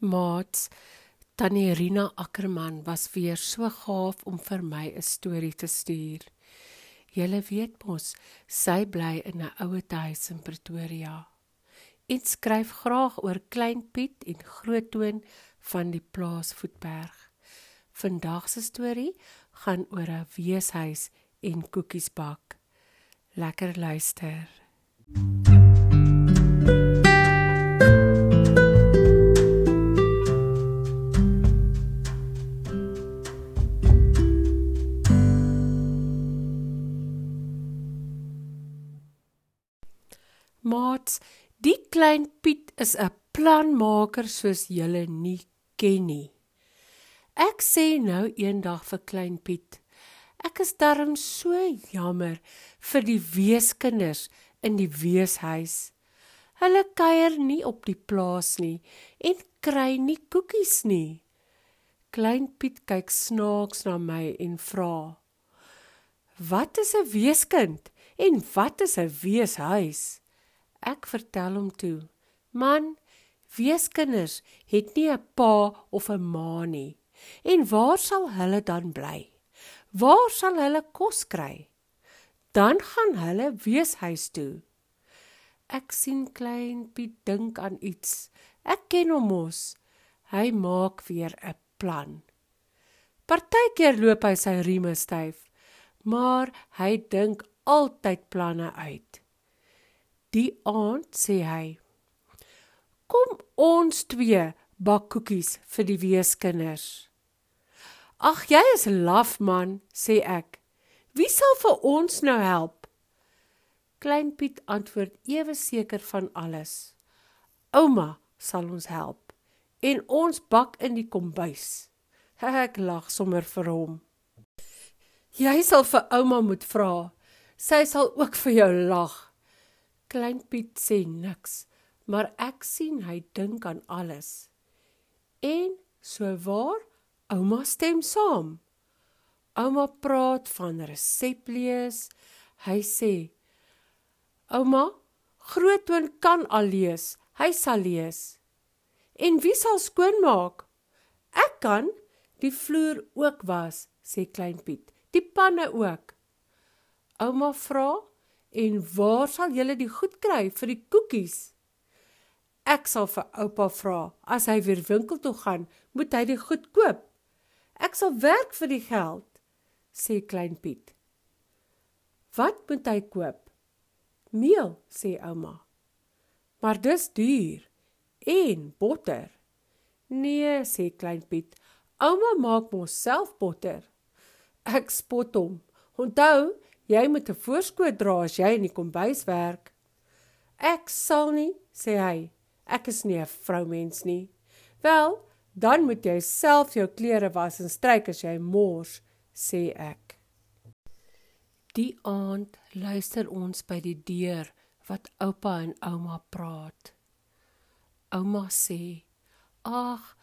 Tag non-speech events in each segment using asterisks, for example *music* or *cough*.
Maats, Tannie Rina Ackerman was weer so gaaf om vir my 'n storie te stuur. Julle weet mos, sy bly in 'n ouete huis in Pretoria. En skryf graag oor Klein Piet en Groottoon van die plaas Voetberg. Vandag se storie gaan oor 'n weeshuis en koekies bak. Lekker luister. Maats, die klein Piet is 'n planmaker soos julle nie ken nie. Ek sê nou eendag vir klein Piet, ek is darm so jammer vir die weeskinders in die weeshuis. Hulle kuier nie op die plaas nie en kry nie koekies nie. Klein Piet kyk snaaks na my en vra: "Wat is 'n weeskind en wat is 'n weeshuis?" Ek vertel hom toe: "Man, weeskinders het nie 'n pa of 'n ma nie. En waar sal hulle dan bly? Waar sal hulle kos kry? Dan gaan hulle weeshuis toe." Ek sien klein Piet dink aan iets. Ek ken hom mos. Hy maak weer 'n plan. Partykeer loop hy sy rieme styf, maar hy dink altyd planne uit. Die aand sê hy: "Kom ons twee bak koekies vir die weeskinders." "Ag, jy is laf man," sê ek. "Wie sal vir ons nou help?" Klein Piet antwoord ewe seker van alles. "Ouma sal ons help en ons bak in die kombuis." *laughs* Ek lag sommer vir hom. "Jy sal vir ouma moet vra. Sy sal ook vir jou lag." Klein Piet sê niks, maar ek sien hy dink aan alles. En so waar, ouma stem saam. Ouma praat van resep lees. Hy sê: "Ouma, Groottoon kan al lees. Hy sal lees. En wie sal skoonmaak? Ek kan die vloer ook was," sê Klein Piet. "Die panne ook." Ouma vra: En waar sal julle die goed kry vir die koekies? Ek sal vir oupa vra, as hy weer winkel toe gaan, moet hy die goed koop. Ek sal werk vir die geld, sê klein Piet. Wat moet hy koop? Meel, sê ouma. Maar dis duur en botter. Nee, sê klein Piet. Ouma maak mos self botter. Ek spot hom. Onthou, Jy moet 'n voorskoot dra as jy in die kombuis werk. Ek sal nie, sê hy. Ek is nie 'n vroumens nie. Wel, dan moet jy self jou klere was en stryk as jy mors, sê ek. Die aand luister ons by die deur wat oupa en ouma praat. Ouma sê: "Ag,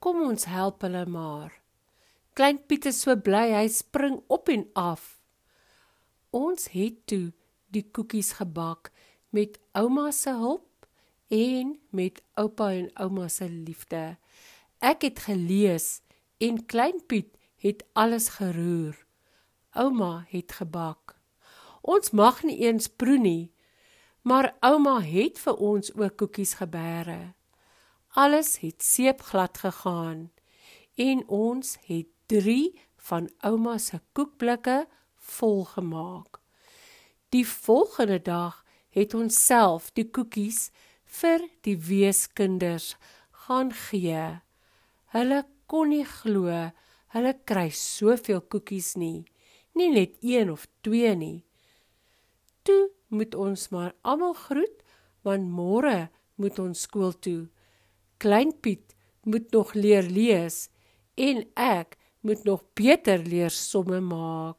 kom ons help hulle maar." Klein Piet is so bly hy spring op en af. Ons het toe die koekies gebak met ouma se hulp en met oupa en ouma se liefde. Ek het gelees en klein Piet het alles geroer. Ouma het gebak. Ons mag nie eens proe nie, maar ouma het vir ons ook koekies gebeere. Alles het seepglad gegaan en ons het 3 van ouma se koekblikke volgemaak. Die volgende dag het ons self die koekies vir die weeskinders gaan gee. Hulle kon nie glo hulle kry soveel koekies nie, nie net 1 of 2 nie. Toe moet ons maar almal groet want môre moet ons skool toe. Klein Piet moet nog leer lees en ek moet nog beter leer somme maak.